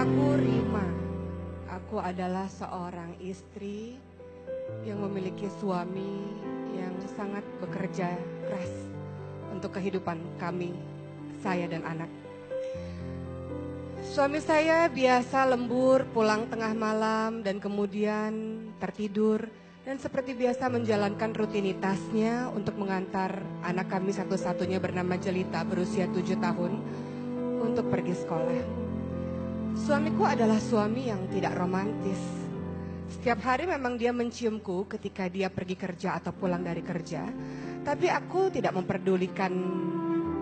Namaku Rima. Aku adalah seorang istri yang memiliki suami yang sangat bekerja keras untuk kehidupan kami, saya dan anak. Suami saya biasa lembur pulang tengah malam dan kemudian tertidur dan seperti biasa menjalankan rutinitasnya untuk mengantar anak kami satu-satunya bernama Jelita berusia tujuh tahun untuk pergi sekolah. Suamiku adalah suami yang tidak romantis. Setiap hari memang dia menciumku ketika dia pergi kerja atau pulang dari kerja. Tapi aku tidak memperdulikan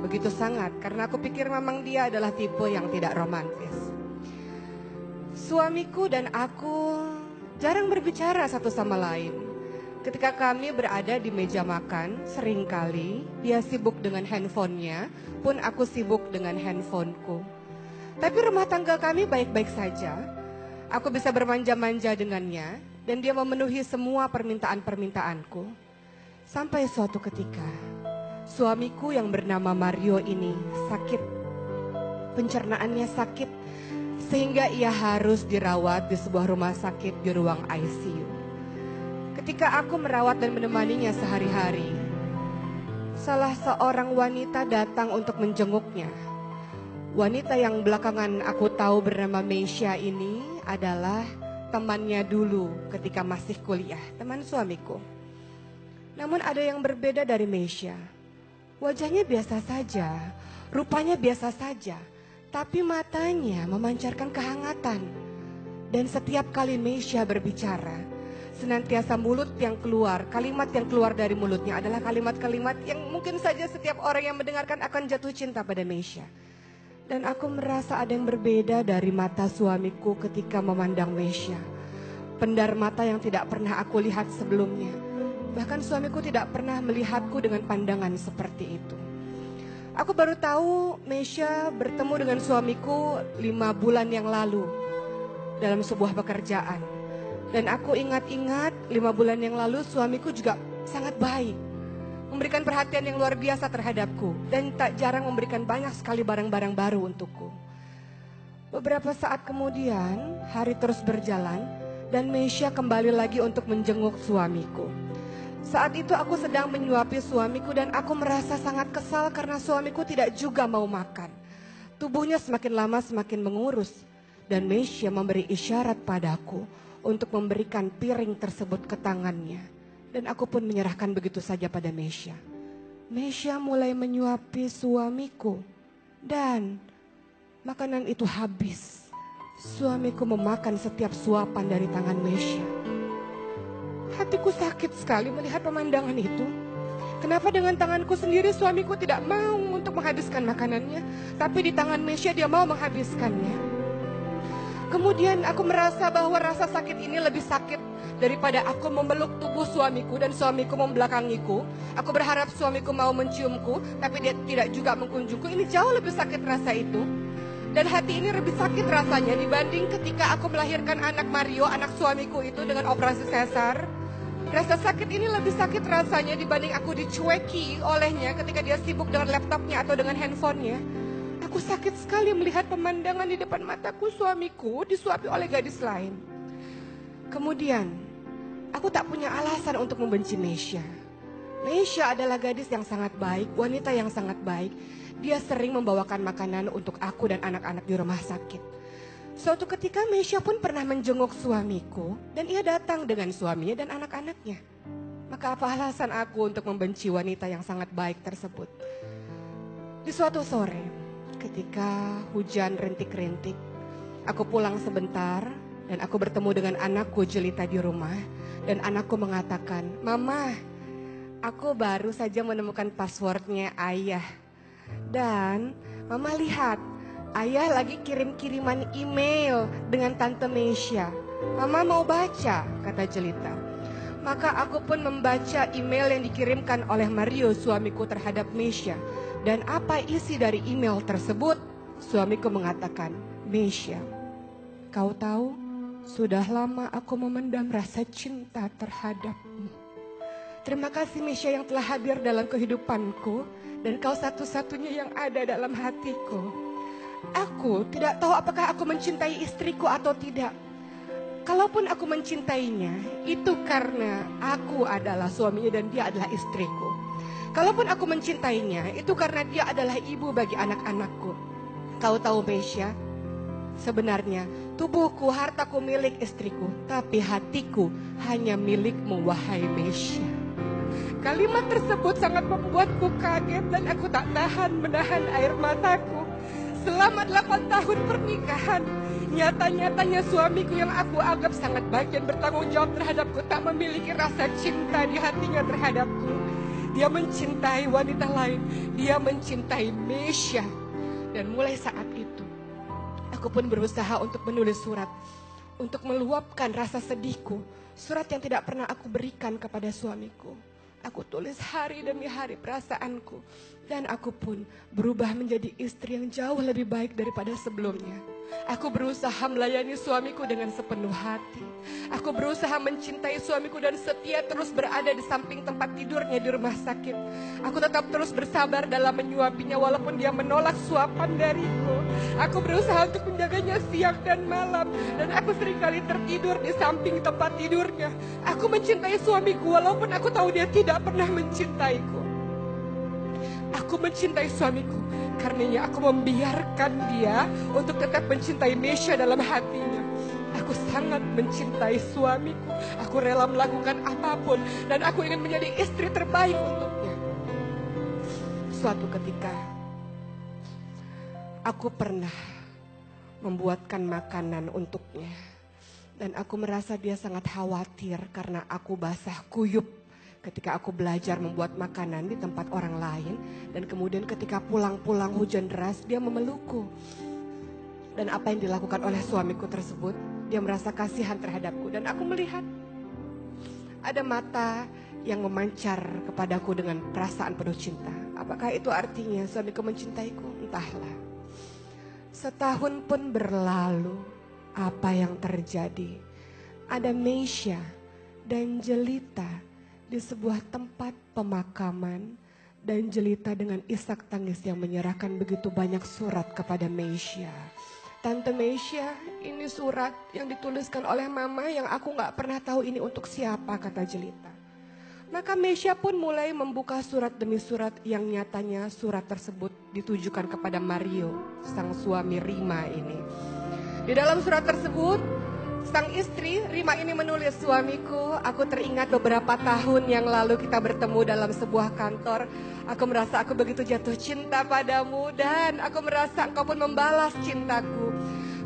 begitu sangat karena aku pikir memang dia adalah tipe yang tidak romantis. Suamiku dan aku jarang berbicara satu sama lain. Ketika kami berada di meja makan, sering kali dia sibuk dengan handphonenya, pun aku sibuk dengan handphoneku. Tapi rumah tangga kami baik-baik saja. Aku bisa bermanja-manja dengannya dan dia memenuhi semua permintaan-permintaanku. Sampai suatu ketika, suamiku yang bernama Mario ini sakit. Pencernaannya sakit sehingga ia harus dirawat di sebuah rumah sakit di ruang ICU. Ketika aku merawat dan menemaninya sehari-hari, salah seorang wanita datang untuk menjenguknya Wanita yang belakangan aku tahu bernama Meisha ini adalah temannya dulu ketika masih kuliah, teman suamiku. Namun ada yang berbeda dari Meisha. Wajahnya biasa saja, rupanya biasa saja, tapi matanya memancarkan kehangatan. Dan setiap kali Meisha berbicara, senantiasa mulut yang keluar, kalimat yang keluar dari mulutnya adalah kalimat-kalimat yang mungkin saja setiap orang yang mendengarkan akan jatuh cinta pada Meisha. Dan aku merasa ada yang berbeda dari mata suamiku ketika memandang Mesya. Pendar mata yang tidak pernah aku lihat sebelumnya. Bahkan suamiku tidak pernah melihatku dengan pandangan seperti itu. Aku baru tahu Mesya bertemu dengan suamiku lima bulan yang lalu dalam sebuah pekerjaan. Dan aku ingat-ingat lima bulan yang lalu suamiku juga sangat baik memberikan perhatian yang luar biasa terhadapku dan tak jarang memberikan banyak sekali barang-barang baru untukku. Beberapa saat kemudian, hari terus berjalan dan Meisha kembali lagi untuk menjenguk suamiku. Saat itu aku sedang menyuapi suamiku dan aku merasa sangat kesal karena suamiku tidak juga mau makan. Tubuhnya semakin lama semakin mengurus dan Meisha memberi isyarat padaku untuk memberikan piring tersebut ke tangannya. Dan aku pun menyerahkan begitu saja pada Mesya. Mesya mulai menyuapi suamiku. Dan makanan itu habis. Suamiku memakan setiap suapan dari tangan Mesya. Hatiku sakit sekali melihat pemandangan itu. Kenapa dengan tanganku sendiri suamiku tidak mau untuk menghabiskan makanannya, tapi di tangan Mesya dia mau menghabiskannya. Kemudian aku merasa bahwa rasa sakit ini lebih sakit daripada aku memeluk tubuh suamiku dan suamiku membelakangiku. Aku berharap suamiku mau menciumku, tapi dia tidak juga mengkunjungku. Ini jauh lebih sakit rasa itu. Dan hati ini lebih sakit rasanya dibanding ketika aku melahirkan anak Mario, anak suamiku itu dengan operasi sesar. Rasa sakit ini lebih sakit rasanya dibanding aku dicueki olehnya ketika dia sibuk dengan laptopnya atau dengan handphonenya. Aku sakit sekali melihat pemandangan di depan mataku suamiku disuapi oleh gadis lain. Kemudian, aku tak punya alasan untuk membenci Mesya. Mesya adalah gadis yang sangat baik, wanita yang sangat baik. Dia sering membawakan makanan untuk aku dan anak-anak di rumah sakit. Suatu ketika Mesya pun pernah menjenguk suamiku dan ia datang dengan suaminya dan anak-anaknya. Maka apa alasan aku untuk membenci wanita yang sangat baik tersebut? Di suatu sore, ketika hujan rintik-rintik. Aku pulang sebentar dan aku bertemu dengan anakku Jelita di rumah. Dan anakku mengatakan, Mama, aku baru saja menemukan passwordnya ayah. Dan Mama lihat, ayah lagi kirim-kiriman email dengan Tante Mesya. Mama mau baca, kata Jelita. Maka aku pun membaca email yang dikirimkan oleh Mario suamiku terhadap Mesya. Dan apa isi dari email tersebut? Suamiku mengatakan, Mesya, kau tahu sudah lama aku memendam rasa cinta terhadapmu. Terima kasih Mesya yang telah hadir dalam kehidupanku dan kau satu-satunya yang ada dalam hatiku. Aku tidak tahu apakah aku mencintai istriku atau tidak. Kalaupun aku mencintainya, itu karena aku adalah suaminya dan dia adalah istriku. Kalaupun aku mencintainya, itu karena dia adalah ibu bagi anak-anakku. Kau tahu Mesya, sebenarnya tubuhku, hartaku milik istriku, tapi hatiku hanya milikmu wahai Mesya. Kalimat tersebut sangat membuatku kaget dan aku tak tahan menahan air mataku. Selama delapan tahun pernikahan, Nyata-nyatanya suamiku yang aku anggap sangat baik dan bertanggung jawab terhadapku tak memiliki rasa cinta di hatinya terhadapku. Dia mencintai wanita lain, dia mencintai Mesya. Dan mulai saat itu, aku pun berusaha untuk menulis surat. Untuk meluapkan rasa sedihku. Surat yang tidak pernah aku berikan kepada suamiku. Aku tulis hari demi hari perasaanku. Dan aku pun berubah menjadi istri yang jauh lebih baik daripada sebelumnya. Aku berusaha melayani suamiku dengan sepenuh hati. Aku berusaha mencintai suamiku dan setia terus berada di samping tempat tidurnya di rumah sakit. Aku tetap terus bersabar dalam menyuapinya walaupun dia menolak suapan dariku. Aku berusaha untuk menjaganya siang dan malam dan aku sering kali tertidur di samping tempat tidurnya. Aku mencintai suamiku walaupun aku tahu dia tidak pernah mencintaiku. Aku mencintai suamiku Karenanya aku membiarkan dia untuk tetap mencintai Mesya dalam hatinya. Aku sangat mencintai suamiku. Aku rela melakukan apa pun dan aku ingin menjadi istri terbaik untuknya. Suatu ketika aku pernah membuatkan makanan untuknya. Dan aku merasa dia sangat khawatir karena aku basah kuyup ketika aku belajar membuat makanan di tempat orang lain dan kemudian ketika pulang-pulang hujan deras dia memelukku. Dan apa yang dilakukan oleh suamiku tersebut, dia merasa kasihan terhadapku dan aku melihat ada mata yang memancar kepadaku dengan perasaan penuh cinta. Apakah itu artinya suamiku mencintaiku? Entahlah. Setahun pun berlalu, apa yang terjadi? Ada Meisha dan Jelita di sebuah tempat pemakaman dan jelita dengan isak tangis yang menyerahkan begitu banyak surat kepada Meisha. Tante Meisha, ini surat yang dituliskan oleh mama yang aku gak pernah tahu ini untuk siapa, kata jelita. Maka Meisha pun mulai membuka surat demi surat yang nyatanya surat tersebut ditujukan kepada Mario, sang suami Rima ini. Di dalam surat tersebut Sang istri, Rima ini menulis, suamiku, aku teringat beberapa tahun yang lalu kita bertemu dalam sebuah kantor. Aku merasa aku begitu jatuh cinta padamu dan aku merasa engkau pun membalas cintaku.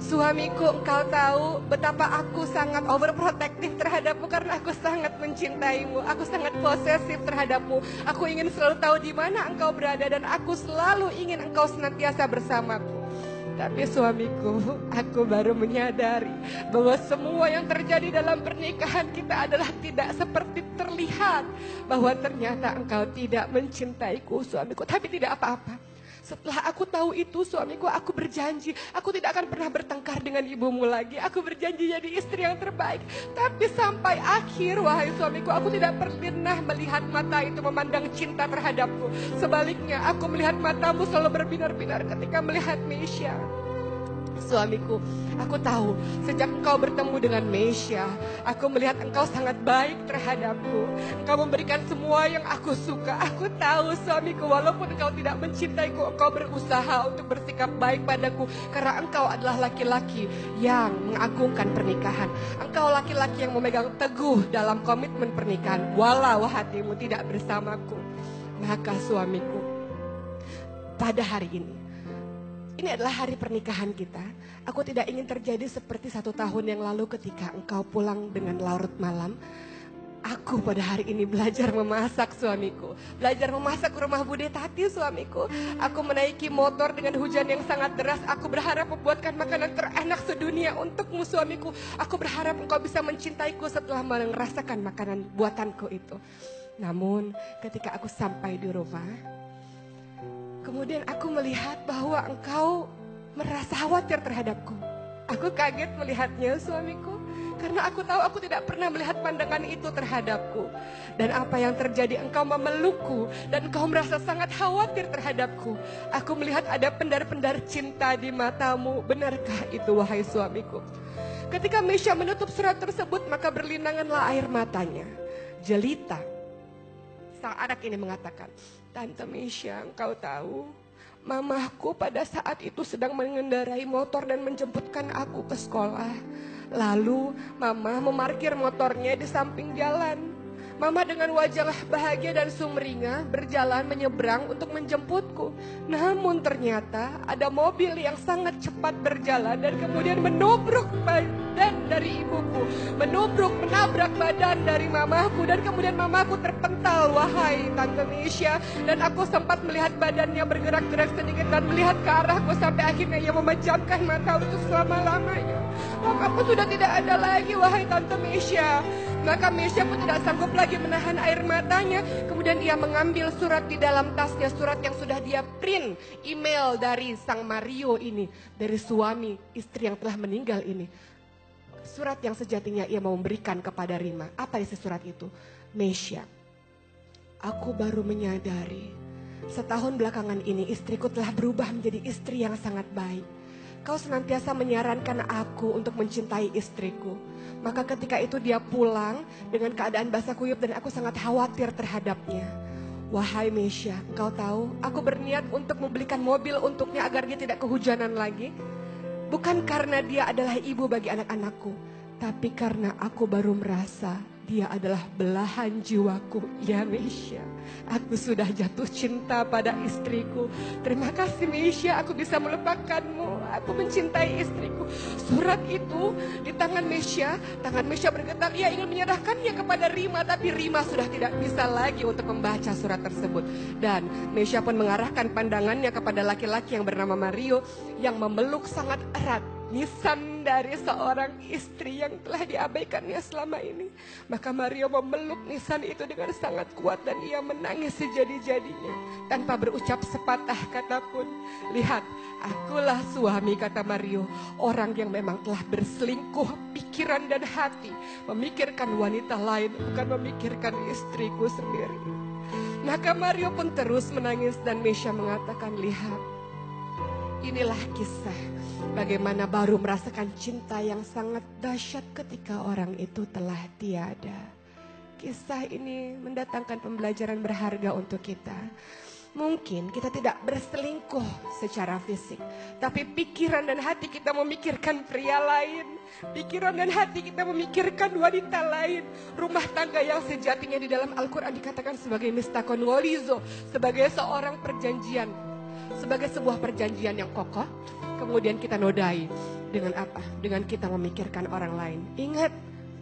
Suamiku, engkau tahu betapa aku sangat overprotective terhadapmu karena aku sangat mencintaimu. Aku sangat posesif terhadapmu. Aku ingin selalu tahu di mana engkau berada dan aku selalu ingin engkau senantiasa bersamaku. Tapi suamiku, aku baru menyadari bahwa semua yang terjadi dalam pernikahan kita adalah tidak seperti terlihat. Bahwa ternyata engkau tidak mencintaiku suamiku, tapi tidak apa-apa. Setelah aku tahu itu suamiku, aku berjanji aku tidak akan pernah bertengkar dengan ibumu lagi. Aku berjanji jadi istri yang terbaik. Tapi sampai akhir, wahai suamiku, aku tidak pernah melihat mata itu memandang cinta terhadapku. Sebaliknya, aku melihat matamu selalu berbinar-binar ketika melihat Misha suamiku. Aku tahu sejak engkau bertemu dengan Mesya, aku melihat engkau sangat baik terhadapku. Engkau memberikan semua yang aku suka. Aku tahu suamiku walaupun engkau tidak mencintaiku, engkau berusaha untuk bersikap baik padaku. Karena engkau adalah laki-laki yang mengagungkan pernikahan. Engkau laki-laki yang memegang teguh dalam komitmen pernikahan. Walau hatimu tidak bersamaku. Maka suamiku, pada hari ini ini adalah hari pernikahan kita. Aku tidak ingin terjadi seperti satu tahun yang lalu ketika engkau pulang dengan larut malam. Aku pada hari ini belajar memasak suamiku. Belajar memasak rumah Bude Tati suamiku. Aku menaiki motor dengan hujan yang sangat deras. Aku berharap membuatkan makanan terenak sedunia untukmu suamiku. Aku berharap engkau bisa mencintaiku setelah merasakan makanan buatanku itu. Namun ketika aku sampai di rumah, Kemudian aku melihat bahwa engkau merasa khawatir terhadapku. Aku kaget melihatnya suamiku. Karena aku tahu aku tidak pernah melihat pandangan itu terhadapku. Dan apa yang terjadi engkau memelukku dan engkau merasa sangat khawatir terhadapku. Aku melihat ada pendar-pendar cinta di matamu. Benarkah itu wahai suamiku? Ketika Mesya menutup surat tersebut maka berlinanganlah air matanya. Jelita. Sang anak ini mengatakan, Tante Mesya engkau tahu Mamahku pada saat itu sedang mengendarai motor dan menjemputkan aku ke sekolah. Lalu mama memarkir motornya di samping jalan. Mama dengan wajah bahagia dan sumringah berjalan menyeberang untuk menjemputku. Namun ternyata ada mobil yang sangat cepat berjalan dan kemudian menubruk badan dari ibuku. Menubruk, menabrak badan dari mamaku dan kemudian mamaku terpental wahai Tante Misha. Dan aku sempat melihat badannya bergerak-gerak sedikit dan melihat ke arahku sampai akhirnya ia memejamkan mata untuk selama-lamanya. Mamaku sudah tidak ada lagi wahai Tante Misha. Maka Mesya pun tidak sanggup lagi menahan air matanya. Kemudian ia mengambil surat di dalam tasnya, surat yang sudah dia print, email dari sang Mario ini, dari suami istri yang telah meninggal ini. Surat yang sejatinya ia mau memberikan kepada Rima. Apa isi surat itu? Mesya, aku baru menyadari setahun belakangan ini istriku telah berubah menjadi istri yang sangat baik. Kau senantiasa menyarankan aku untuk mencintai istriku. Maka ketika itu dia pulang dengan keadaan basah kuyup dan aku sangat khawatir terhadapnya. Wahai Mesya, engkau tahu, aku berniat untuk membelikan mobil untuknya agar dia tidak kehujanan lagi. Bukan karena dia adalah ibu bagi anak-anakku, tapi karena aku baru merasa dia adalah belahan jiwaku, ya Mesya. Aku sudah jatuh cinta pada istriku. Terima kasih Mesya, aku bisa melupakanmu. Aku mencintai istriku. Surat itu di tangan Mesya, tangan Mesya bergetar. Ia ingin menyerahkannya kepada Rima, tapi Rima sudah tidak bisa lagi untuk membaca surat tersebut. Dan Mesya pun mengarahkan pandangannya kepada laki-laki yang bernama Mario yang memeluk sangat erat nisan dari seorang istri yang telah diabaikannya selama ini. Maka Mario memeluk nisan itu dengan sangat kuat dan ia menangis sejadi-jadinya. Tanpa berucap sepatah kata pun. Lihat, akulah suami kata Mario. Orang yang memang telah berselingkuh pikiran dan hati. Memikirkan wanita lain bukan memikirkan istriku sendiri. Maka Mario pun terus menangis dan Mesha mengatakan, lihat, inilah kisah Bagaimana baru merasakan cinta yang sangat dahsyat ketika orang itu telah tiada. Kisah ini mendatangkan pembelajaran berharga untuk kita. Mungkin kita tidak berselingkuh secara fisik, tapi pikiran dan hati kita memikirkan pria lain. Pikiran dan hati kita memikirkan wanita lain. Rumah tangga yang sejatinya di dalam Al-Quran dikatakan sebagai mistakon walizo, sebagai seorang perjanjian, sebagai sebuah perjanjian yang kokoh, kemudian kita nodai dengan apa? Dengan kita memikirkan orang lain. Ingat,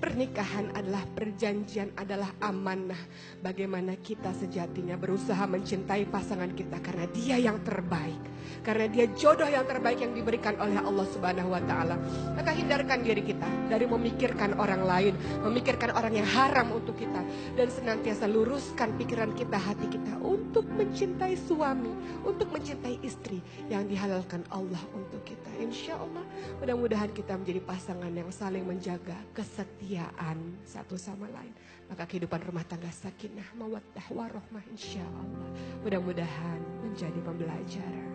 Pernikahan adalah perjanjian, adalah amanah. Bagaimana kita sejatinya berusaha mencintai pasangan kita karena dia yang terbaik. Karena dia jodoh yang terbaik yang diberikan oleh Allah Subhanahu wa taala. Maka hindarkan diri kita dari memikirkan orang lain, memikirkan orang yang haram untuk kita dan senantiasa luruskan pikiran kita, hati kita untuk mencintai suami, untuk mencintai istri yang dihalalkan Allah untuk kita. Insya Allah mudah-mudahan kita menjadi pasangan yang saling menjaga kesetiaan satu sama lain. Maka kehidupan rumah tangga sakinah, mawaddah, warohmah insya Allah. Mudah-mudahan menjadi pembelajaran.